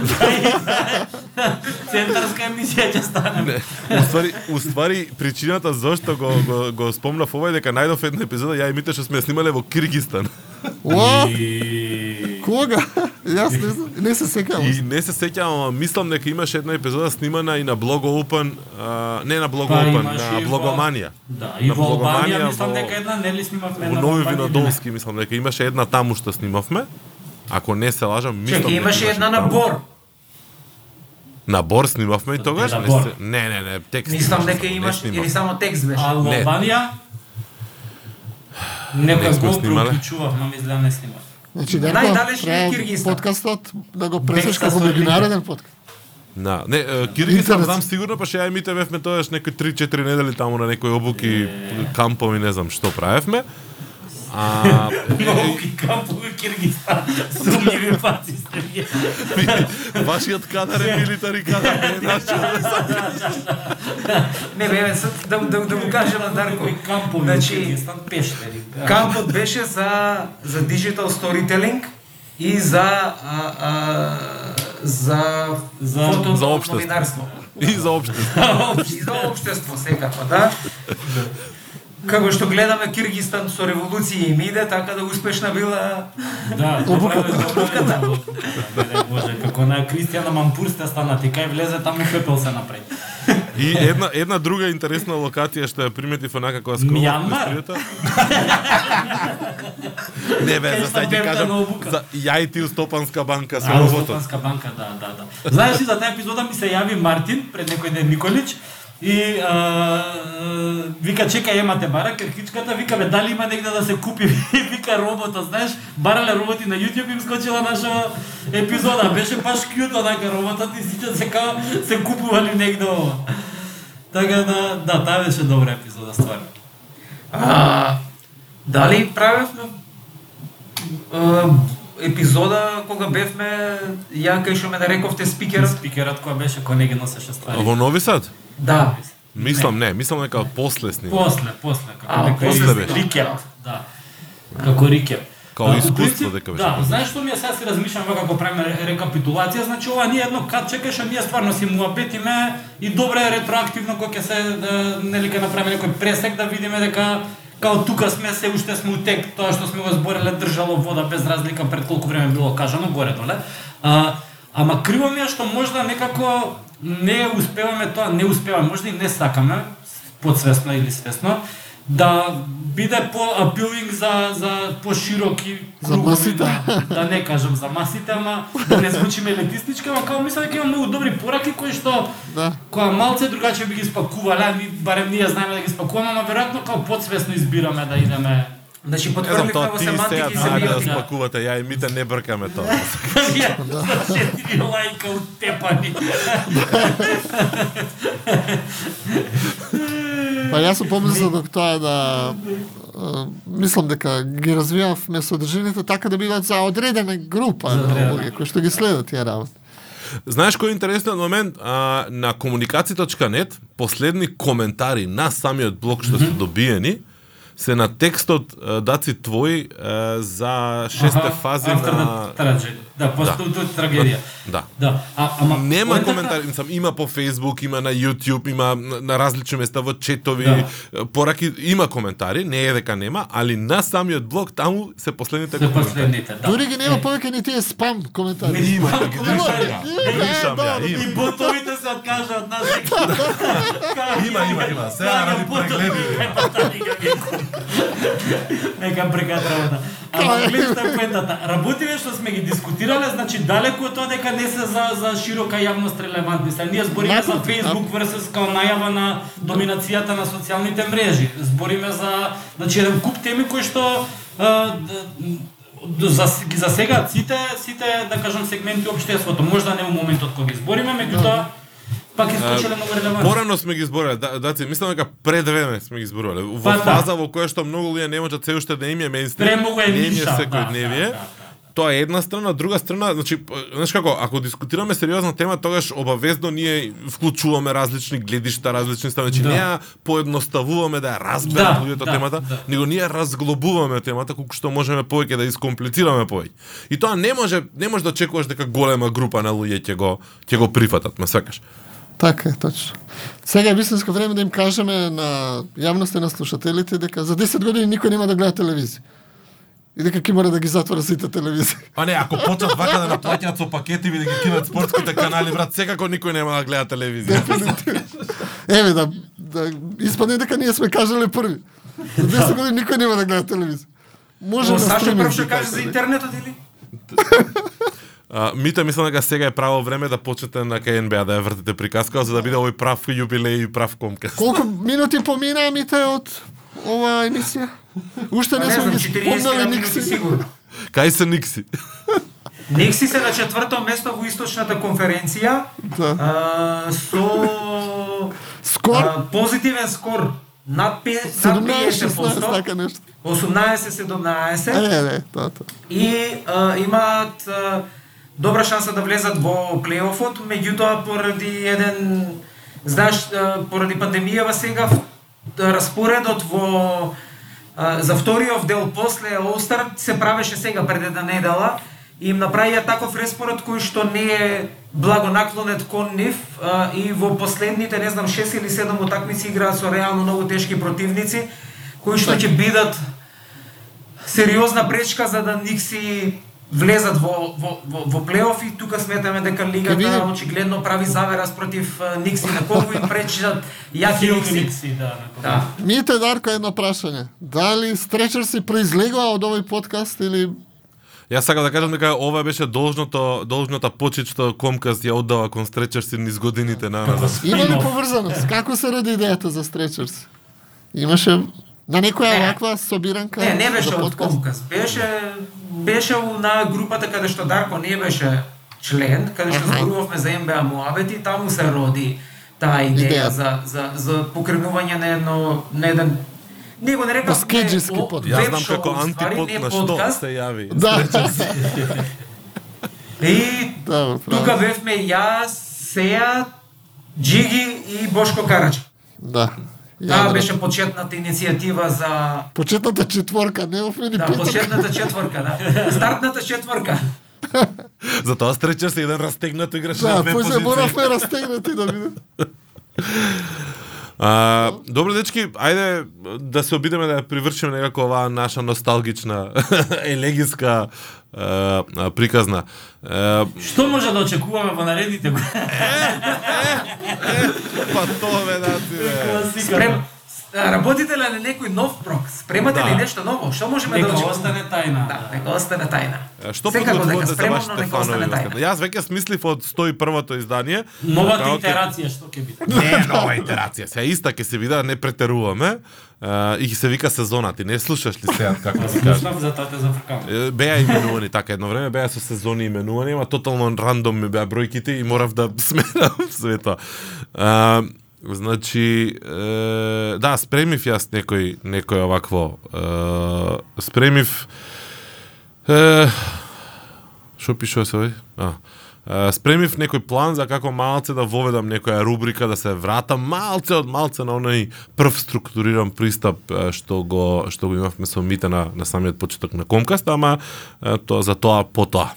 Центарска емисија ќе стане.
Уствари, уствари причината зошто го, го, го спомнав ова е дека најдов една епизода ја и мите што сме снимале во Киргистан.
О,
И...
кога? Јас не знам, не се сеќавам.
И не се сеќавам, ама мислам дека имаше една епизода снимана и на Блого Open, а, не на Блого
Па,
Open, на
и во-
Блогоманија.
Да, и
На
во Албанија
Блогоманија,
мислам
во-
дека една нели снимавме
Во
една
Нови Винодолски мислам дека имаше една таму што снимавме. Ако не се лажам, мислам
Чеки,
дека
имаше една на
таму.
Бор.
На Бор снимавме и тогаш? Не, се- не, не, не, текст.
Мислам дека имаш или само текст беше.
Албанија Некој
Не
го
снимале.
приклучував, но мисля да не снимав.
Значи, дека треба
Киргизстан.
подкастот да го пресеш како меѓународен подкаст.
Да, не, Киргизстан знам сигурно, па ше ја и мите бевме тоаш некои 3-4 недели таму на некои обуки, кампови, не знам што правевме. А
Многи кампови Киргизстан, сумњиви паци сте
вашиот кадар е милитари кадар, не е нашиот.
Не бе, да, да, да му кажам на Дарко.
Кампови
Значи,
Киргизстан, пештери.
Кампот беше за за digital storytelling и за а, а, за
За-
фото
за општество.
новинарство.
И за опште.
И <laughs> за општество секако, да. Како што гледаме Киргистан со револуција им иде, така да успешна била
Да, обуката. Не дай Боже, како на Кристијана Мампур сте станати, кај влезе таму пепел се направи.
И една една друга интересна локација што ја приметив онака кога скролав
Мјанмар? <laughs>
Не бе, за сега ти
бевте
кажам, за ја и ти у Стопанска банка со
А,
роботот.
Стопанска банка, да, да, да. Знаеш ли, за таа епизода ми се јави Мартин пред некој ден Николич и а, а, вика чекај емате бара кркичката, вика бе дали има негде да се купи <laughs> вика роботот, знаеш, барале роботи на YouTube им скочила наша епизода, беше баш кјут онака роботот и сите се као се купували негде ова. Така да, да, таа беше добра епизода стварно.
А, дали правевме епизода кога бевме ја кај што ме нарековте спикерот?
Спикерот кој беше кој не ги носеше ствари.
Во Нови Сад?
Да.
Мислам не, мислам дека после снима.
После, после, како
А,
после беше.
рикеп, да. Како рикеп.
Као искуство
принцип,
дека беше.
Да, знаеш што ми е сега си размишлам вака како правиме ре- рекапитулација, значи ова ние едно кат чекаше, ние стварно си муабетиме и добре е ретроактивно кога ќе се да, нели ќе направиме некој пресек да видиме дека као тука сме се уште сме у тек, тоа што сме го збореле држало вода без разлика пред колку време било кажано горе доле. А, ама криво ми е што можда некако не успеваме тоа, не успеваме, можда и не сакаме, подсвесно или свесно, да биде по апилинг за за пошироки
За масите.
Да, да не кажам за масите, ама да не звучиме елитистички, ама као мислам дека има многу добри пораки кои што
Да.
која малце другаче би ги спакувале, барем ние знаеме да ги спакуваме, ама веројатно као подсвесно избираме да идеме
Значи потврдивме
тоа
во
ти сега
семантика и
да спакувате, ја и мите не бркаме тоа.
Ја, четири лајка утепани.
Па јас сум помислил дека тоа да мислам дека ги развивавме содржините така да бидат за одредена група на луѓе кои што ги следат тие работи.
Знаеш кој е интересен момент? А, на комуникација.нет последни коментари на самиот блог што се добиени се на текстот даци твој за шесте фази на
Траджедија. Да, после
Да.
трагедија.
Да.
Да. А, ама
Нема
поентата-
коментари, сам има по Facebook, има на YouTube, има на, на различни места во четови,
Да.
пораки има коментари, не е дека нема, али на самиот блог таму се последните коментари.
последните, да.
Дури ги нема повеќе ни тие спам коментари.
Да ги ја.
да,
има.
И ботовите се откажа од нас. <laughs>
Има, има, има. Сега ради прегледи.
Нека прекат работа. Ама гледаш што е поентата. Работиве што сме ги дискутирале, значи далеку од тоа дека не се за за широка јавност релевантни. Сега ние збориме за
Напротив,
Facebook versus као најава на доминацијата на социјалните мрежи. Збориме за значи еден куп теми кои што а, д- за, ги засегаат сите сите да кажам сегменти општеството. Можда не во моментот кога ги збориме, меѓутоа пак искочеле многу релевантни.
Порано сме ги збореле, да, даци, мислам дека пред време сме ги зборувале. Во
Па, да.
фаза во која што многу луѓе не можат се уште да им е мејнстрим,
е
не им е секој
да,
дневие.
да, да, да.
Тоа е една страна, друга страна, значи, знаеш како, ако дискутираме сериозна тема, тогаш обавезно ние вклучуваме различни гледишта, различни стави, значи
Да.
не ја поедноставуваме да ја разберат
Да,
луѓето
да,
темата,
да.
него ние разглобуваме темата колку што можеме повеќе да искомплицираме повеќе. И тоа не може не може да очекуваш дека голема група на луѓе ќе го ќе го прифатат, ме свекаш.
Така е, точно. Сега е вистинско време да им кажеме на јавноста и на слушателите дека за 10 години никој нема да гледа телевизија. И дека ќе мора да ги затвора сите телевизии.
Па не, ако почнат вака да наплаќаат со пакети и да ги кинат спортските канали, брат, секако никој нема да гледа телевизија.
Еве да, да испадне дека ние сме кажале први. За 10 години никој нема да гледа телевизија. Може
Но
на
Саша прв што
да
каже за интернетот или? <laughs>
А, Мите мислам дека сега е право време да почнете на КНБА да ја вртите приказка за да биде овој прав јубилеј и прав комкас.
Колку минути поминаа мите од ова емисија? Уште не
Не
сме
знам,
ги
41
спомнали
минути
никси.
сигурно.
Кај се Никси?
Некси се на четврто место во источната конференција
Да.
а, со
Скор
а, позитивен скор над, пе, над
17-16
50%,
така нешто.
18-17
Е, не, тоа тоа.
и а, имаат а, добра шанса да влезат во плейофот, меѓутоа поради еден знаеш поради пандемијава сега распоредот во за вториот дел после Олстар се правеше сега пред една недела и им направија таков распоред кој што не е благонаклонет кон нив и во последните не знам 6 или 7 утакмици играат со реално многу тешки противници кои што ќе бидат сериозна пречка за да Никси влезат во, во, во, во плейоф и тука сметаме дека лигата очигледно прави заверас против а, Никси на колку им пречат јаки Никси.
Никси, да. на
Да.
Мите Дарко едно прашање. Дали Стречерси произлегува од овој подкаст или
Јас сакам да кажам дека ова беше должното должната почит што Комкаст ја оддава кон Стречерси низ годините на назад.
има ли поврзаност? Како се роди идејата за Стречерси? Имаше на некоја
Не.
ваква собиранка
Не, не беше од
подкаст?
Комкас. Беше беше на групата каде што Дарко не беше член, каде што зборувавме за МБА Муабети, таму се роди таа идеја
Идеја.
за за за покренување на едно на еден го не рекавме
Баскеджиски
о-
подкаст.
Јас знам како антипод на што се јави.
Да. <laughs>
И <laughs>
Да,
тука бевме јас, Сеја, Джиги и Бошко Карач.
Да.
Таа
Ја,
беше почетната иницијатива за
Почетната четворка, не овме ни
да,
петок.
почетната четворка, да. Стартната четворка.
Затоа Стречерси еден растегнат играш на
Да,
две
пој се
позиции.
моравме растегнати да биде. <laughs>
А, добро дечки, ајде да се обидеме да привршиме некако оваа наша носталгична <laughs> елегиска е, е, приказна. Е,
Што може да очекуваме во наредните <laughs>
па тоа ме дати, бе.
Спрем... Работите ли на некој нов прок? Спремате
Да.
ли нешто ново? Што можеме да
Нека
очекуваме?
остане тајна.
Да, нека остане тајна.
Што
Секако дека
подготвувате за
спремно,
вашите
нека
фанови? Јас веќе смислив од 101-то издание.
Новата
Така,
итерација што ќе биде?
Не, нова итерација. Сега иста ќе се да не претеруваме. Uh, и се вика сезона. Ти не слушаш ли сега како ти кажа?
слушнав за тоа те зафркам.
Е, Беа именувани така едно време, беа со сезони именувани, ама тотално рандом ми беа бројките и морав да <laughs> сменам све тоа. А, значи, е, да, спремив јас некој некој овакво е, спремив е, Што пишува се овој? А. Е, Спремив некој план за како малце да воведам некоја рубрика, да се вратам малце од малце на оној прв структуриран пристап е, што го што го имавме со Мите на, на самиот почеток на Комкаст, ама е, тоа за тоа потоа.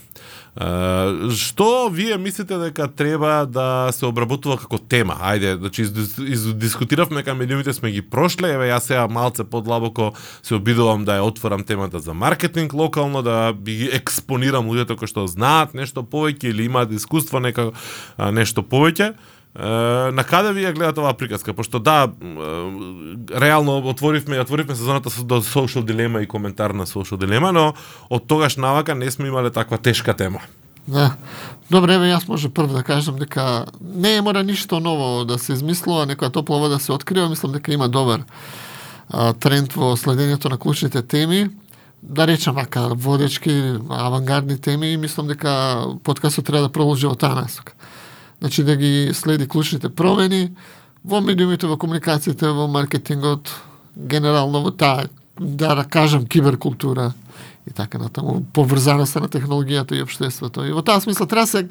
Што вие мислите дека треба да се обработува како тема? Ајде, значи из, дискутиравме кај медиумите сме ги прошле, еве јас сега малце подлабоко се обидувам да ја отворам темата за маркетинг локално, да би ги експонирам луѓето кои што знаат нешто повеќе или имаат искуство нека нешто повеќе. На каде ви ја гледате оваа приказка? Пошто да, реално отворивме, и отворивме сезоната со до social dilemma и коментар на social dilemma, но од тогаш навака не сме имале таква тешка тема.
Да. Добре, еве јас може прв да кажам дека не е мора ништо ново да се измислува, некоја топла вода се открива, мислам дека има добар а, тренд во следењето на клучните теми. Да речам вака водечки, авангардни теми и мислам дека подкастот треба да продолжи во таа насока. Значи да ги следи клучните промени во медиумите, во комуникациите, во маркетингот, генерално во таа, да, да кажам, киберкултура и така натаму, поврзаноста на технологијата и обштеството. И во таа смисла треба да се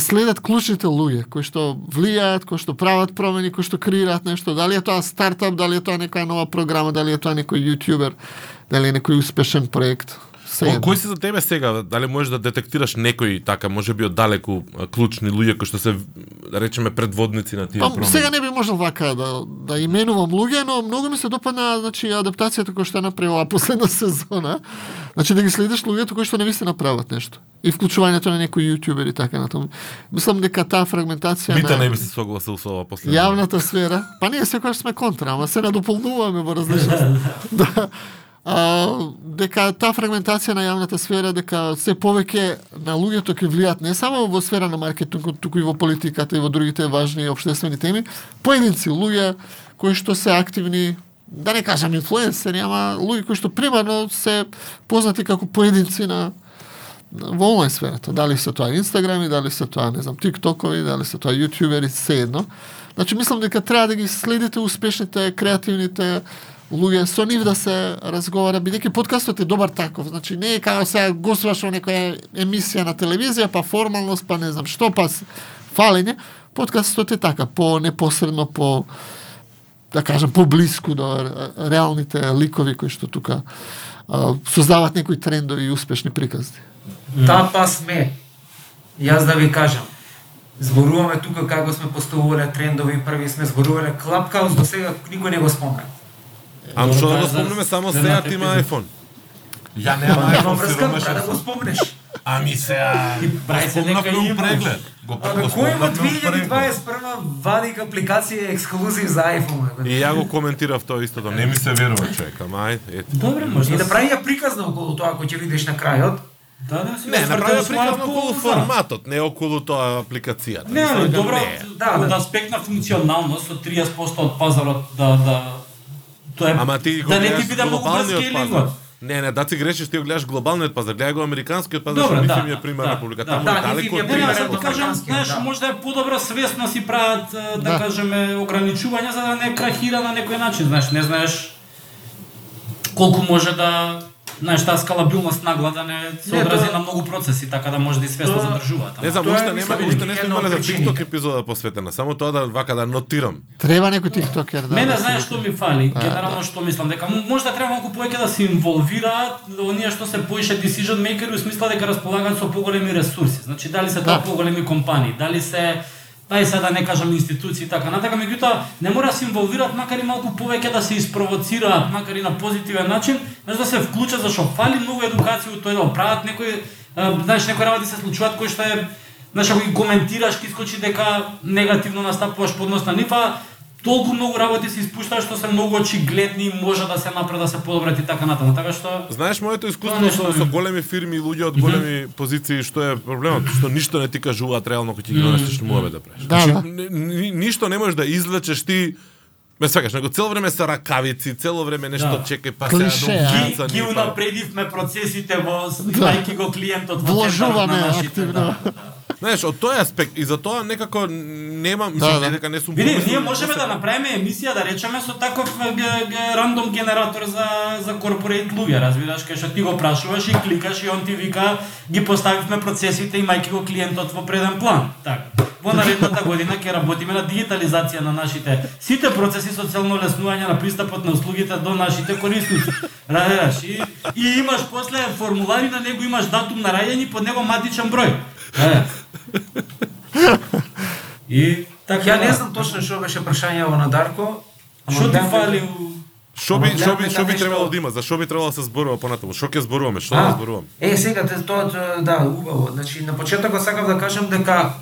следат клучните луѓе кои што влијаат, кои што прават промени, кои што креираат нешто, дали е тоа стартап, дали е тоа некоја нова програма, дали е тоа некој јутјубер, дали е некој успешен проект. Се
О, кои се за тебе сега? Дали можеш да детектираш некои така, може би оддалеку а, клучни луѓе кои што се да речеме предводници на тие
Па,
промени?
сега не би можел вака да, да именувам луѓе, но многу ми се допадна значи, адаптацијата која што направила <laughs> последна сезона. Значи да ги следиш луѓето кои што не ви се направат нешто. И вклучувањето на некои јутјубери така натаму. Мислам дека таа фрагментација
Мите
на
не би се согласил со ова последно.
јавната сфера, па ние секогаш сме контра, ама се надополнуваме во различни. <laughs> да. А, дека таа фрагментација на јавната сфера, дека се повеќе на луѓето ќе влијат не само во сфера на маркетингот, туку и во политиката и во другите важни обштествени теми, поединци луѓе кои што се активни да не кажам инфлуенсери, ама луѓе кои што примарно се познати како поединци на во онлайн сферата. Дали се тоа Инстаграми, дали се тоа, не знам, тиктокови, дали се тоа јутјубери, се едно. Значи, мислам дека треба да ги следите успешните, креативните луѓе, со нив да се разговара, бидејќи подкастот е добар таков. Значи, не е како сега гостуваш во некоја емисија на телевизија, па формалност, па не знам што, па фалење. Подкастот е така, по непосредно, по да кажам, поблиску до реалните ликови кои што тука а, создават некои трендови и успешни приказни.
Тапа сме. Јас да ви кажам. Зборуваме тука како сме поставувале трендови, први сме зборувале Клапкаус, до сега никој не го спомна.
Ама што да го спомнеме, само
следната
Сеат има iPhone. Ја немам
Нема
iPhone
врска, да го спомнеш.
Ами сега, го
прави се нека
спомнавме у
имаш.
преглед. Го
во
спомнавме у преглед.
2021 вадик апликација ексклузив за iPhone? бе?
И ја го коментирав тоа истото. Не ми се верува човек, ама ај, ете.
Добре, може
И
да
да прави ја приказна околу тоа кој ќе видиш на крајот.
Да, да, си
Не, направи приказна околу форматот, не околу тоа апликацијата.
Не, добро,
не.
Да,
од
да.
аспект на функционалност, со 30% од пазарот да да тоа е
Ама ти го
да не ти биде многу брз.
Не, не, да ти грешиш, ти го гледаш глобалниот пазар, гледај го американскиот пазар,
Добре,
што
да,
ми е
да,
пример
да,
република.
да.
Таму
Да,
далеко од
пример
примерот.
ти кажам, знаеш,
да.
може да е подобро свесно си прават, да,
Да.
кажеме, ограничувања за да не крахира на некој начин, знаеш, не знаеш колку може да знаеш, таа скалабилност нагла да не се одрази на многу процеси, така да може да и свесно
Тоа-
задржуваат.
Не знам, уште нема, уште не сме имале за. TikTok епизода посветена, само тоа да вака да нотирам.
Треба некој тиктокер да.
Мене
да
знаеш што ми фали,
А,
генерално што мислам дека м- можда треба малку повеќе да се инволвираат оние што се поише decision makeri у смисла дека располагаат со поголеми ресурси. Значи дали се тоа
Да.
поголеми компании, дали се дај сега да не кажам институции и така натака, меѓутоа не мора да се инволвираат макар и малку повеќе да се испровоцираат, макар и на позитивен начин, знаеш да се вклучат зашто фали многу едукација у да прават некои, знаеш некои работи се случуваат кои што е Знаеш, ако ги коментираш, ти скочи дека негативно настапуваш по на нив, а толку многу работи се испуштаат што се многу очигледни и може да се направи да се подобрат и така натаму. Така што
Знаеш моето искуство со,
нешто
со
ми-
големи фирми и луѓе од големи позиции што е проблемот, што ништо не ти кажуваат реално кој ти ги донесе што мора да правиш.
Да, да.
ни- ни- ништо не можеш да извлечеш ти Ме свакаш, него цело време се ракавици, цело време нешто
Да.
чекај, па
а?
ги,
да
ги унапредивме процесите во имајќи го клиентот во
Вложуваме
центарот на нашите,
активно.
Да, да.
Знаеш, од тој аспект и за тоа некако немам,
Да,
мислам,
да.
не дека не сум
Види, ние
да
можеме да направиме емисија, да речеме, со таков рандом генератор за, за корпорейт луѓе, разбираш, кај што ти го прашуваш и кликаш и он ти вика, ги поставивме процесите имајќи го клиентот во преден план. Така. Во наредната година ќе работиме на дигитализација на нашите сите процеси со цел олеснување на пристапот на услугите до нашите корисници. Разбираш? И, и имаш после формулари на него имаш датум на раѓање под него матичен број. Е. И така
Ја не знам точно што беше прашањето на Дарко.
Што ти фали у...
Што би, што би, што би требало да има? За што би требало да се зборува понатаму? Што ќе зборуваме? Што да зборуваме?
Е, сега, те- тоа, да, убаво. Значи, на почетокот сакав да кажам дека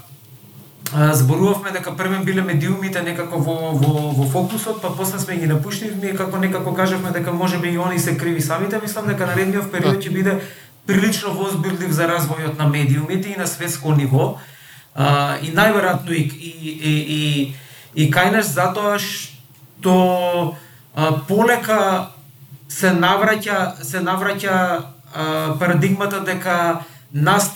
зборувавме дека првен биле медиумите некако во, во, во фокусот, па после сме ги напуштивме и како некако кажавме дека може би и они се криви самите. Мислам дека наредниот период ќе биде прилично возбудлив за развојот на медиумите и на светско ниво. А, и најверојатно и, и, и, и, и кај нас затоа што а, полека се навраќа се навраќа а, парадигмата дека нас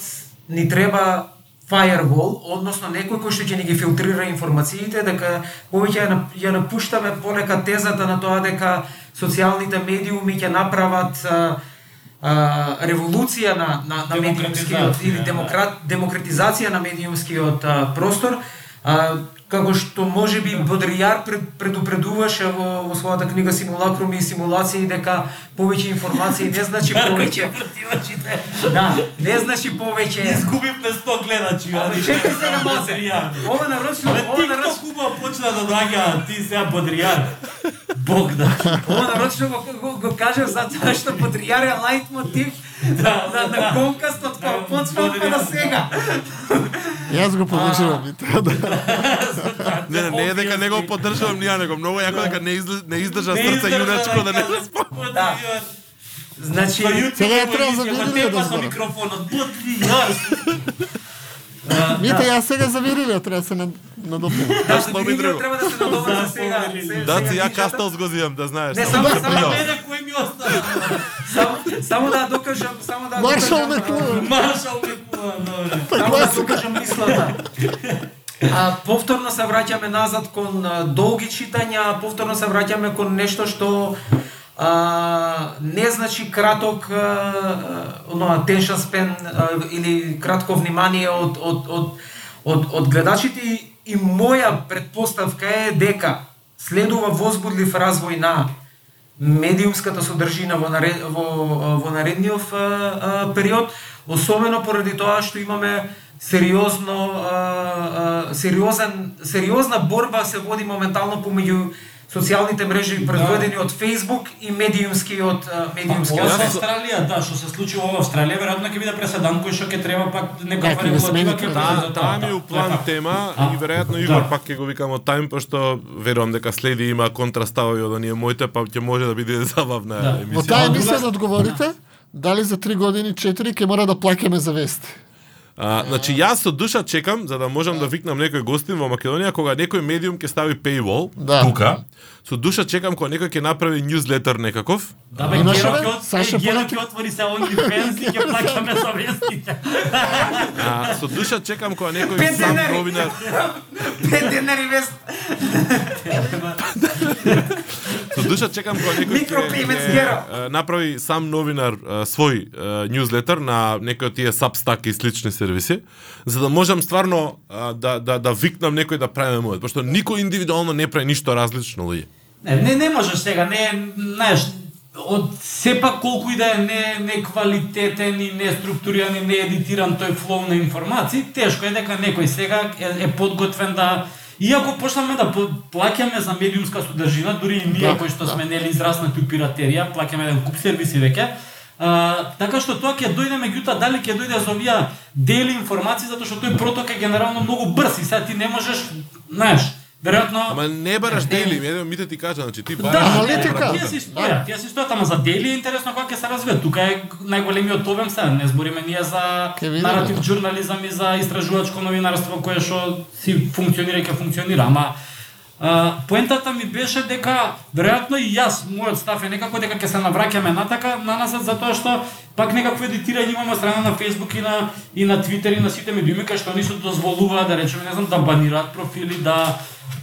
ни треба firewall, односно некој кој што ќе ни ги филтрира информациите, дека повеќе ја, ја напуштаме полека тезата на тоа дека социјалните медиуми ќе направат а, а, револуција на, на, на медиумскиот или
да.
демократ, демократизација на медиумскиот а, простор, а, како што може би Бодрияр пред, предупредуваше во, во својата книга Симулакруми и симулации дека повеќе информации не значи <laughs> повеќе. Да, не значи повеќе.
Изгубивме 100 гледачи, ади.
чекај сега малце.
Бодрияр.
Ова нарочно,
Бе,
ова
TikTok
нарочно,
убаво почна да доаѓа, ти сега Бодрияр. Бог да.
ова нарочно го, го, го кажав затоа што Бодрияр е лајт мотив
Да,
на, на
да.
конкастот кога
Да,
почнав па на сега.
Јас го подржувам и тоа да. <laughs>
Не, не, не е дека не го поддржувам ние, него многу јако дека не изл- не издржа
Не
срце јуначко да не
каже,
Да.
Бодрияр.
Значи,
Па
Сега ја треба за видео да
со
зборам.
микрофонот. Бодрияр. А,
Мите, јас сега за Вирилио треба да се над- надопнем.
да,
спомни
видео
друго.
треба да се надобра за сега.
Да,
се-
Да,
сега
си ја кастал го зивам, да знаеш.
Не,
само да
мене кој ми остана?
Само, само да докажам, само да
Маршал
докажам,
Меклуан.
Маршал Микула, добре.
Само да докажам мислата. А, повторно се враќаме назад кон а, долги читања, повторно се враќаме кон нешто што а, не значи краток а, а, attention span а, или кратко внимание од од од од, од гледачите. И, и моја предпоставка е дека следува возбудлив развој на медиумската содржина во, наред, во, во наредниот период, особено поради тоа што имаме сериозно а, а, сериозен сериозна борба се води моментално помеѓу социјалните мрежи предводени од Facebook и медиумски од а, медиумски
Ова
од
Јас-
Австралија, да, што се случи во Австралија, веројатно ќе биде преседан кој што ќе треба пак
Да, смени
регулатива ќе за
таа ми у план
Така.
тема
А,
и веројатно
да.
Игор пак ќе го викам од тајм пошто верувам дека следи има контраставови од оние моите, па ќе може да биде <laughs> забавна
Да.
Во
емисија.
таа
Од друга
емисија да одговорите, дали за три години, четири, ќе мора да плаќаме за вести.
А, значи јас со душа чекам за да можам да викнам некој гостин во Македонија кога некој медиум ќе стави paywall
Да.
тука. Со душа чекам кога некој ќе направи newsletter некаков.
Да бе, Геро ќе
Саша
Геро отвори се OnlyFans и ќе плаќаме за вестите.
А, со душа чекам кога некој сам новинар
Пет денари вест.
Со душа чекам кога некој ќе, направи сам новинар свој newsletter на некој од тие Substack и слични сервиси, за да можам стварно да да да викнам некој да прави мојот, пошто никој индивидуално не прави ништо различно луѓе.
Не, не, не можеш сега, не, знаеш, од сепак колку и да е не, не квалитетен и не структуриран и не едитиран тој флоу на информации, тешко е дека некој сега е, е подготвен да Иако почнаме да пл- плаќаме за медиумска содржина, дури и ние
Да,
кои што
да.
сме нели израснати у пиратерија, плаќаме еден куп сервиси веќе. А, така што тоа ќе дојде меѓутоа дали ќе дојде за овие дели информации затоа што тој проток е генерално многу брз и сега ти не можеш, знаеш, веројатно
Ама не бараш дели, еден ми ти кажа, значи ти
Да,
бараш
Аналитика.
Тие си стојат, тие си стојат, ама за дели е интересно кога ќе се развијат. Тука е најголемиот обем сега, не збориме ние за наратив
да.
журнализам и за истражувачко новинарство кое што си функционира и ќе функционира, ама А, поентата ми беше дека веројатно и јас мојот став е некако дека ќе се навраќаме натака на назад затоа што пак некакво едитирање имаме страна на Facebook и на и на Twitter и на сите медиуми кај што ни се дозволуваат да речеме не знам да банираат профили да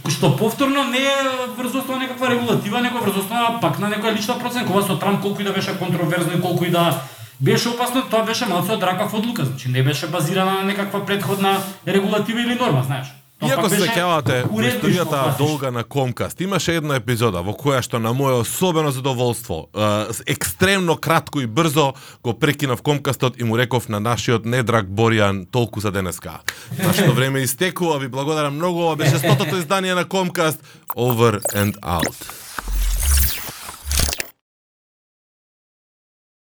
што повторно не е врз основа некаква регулатива, него врз основа пак на некоја лична проценка. Ова со Трамп колку и да беше контроверзно и колку и да беше опасно, тоа беше малку од ракав одлука, значи не беше базирана на некаква предходна регулатива или норма, знаеш.
Иако
пак
се сеќавате историјата долга на Комкаст, имаше една епизода во која што на моје особено задоволство, е, екстремно кратко и брзо го прекинав Комкастот и му реков на нашиот недраг Боријан толку за денеска. Нашето време истекува, ви благодарам многу, ова беше стотото издание на Комкаст, over and out.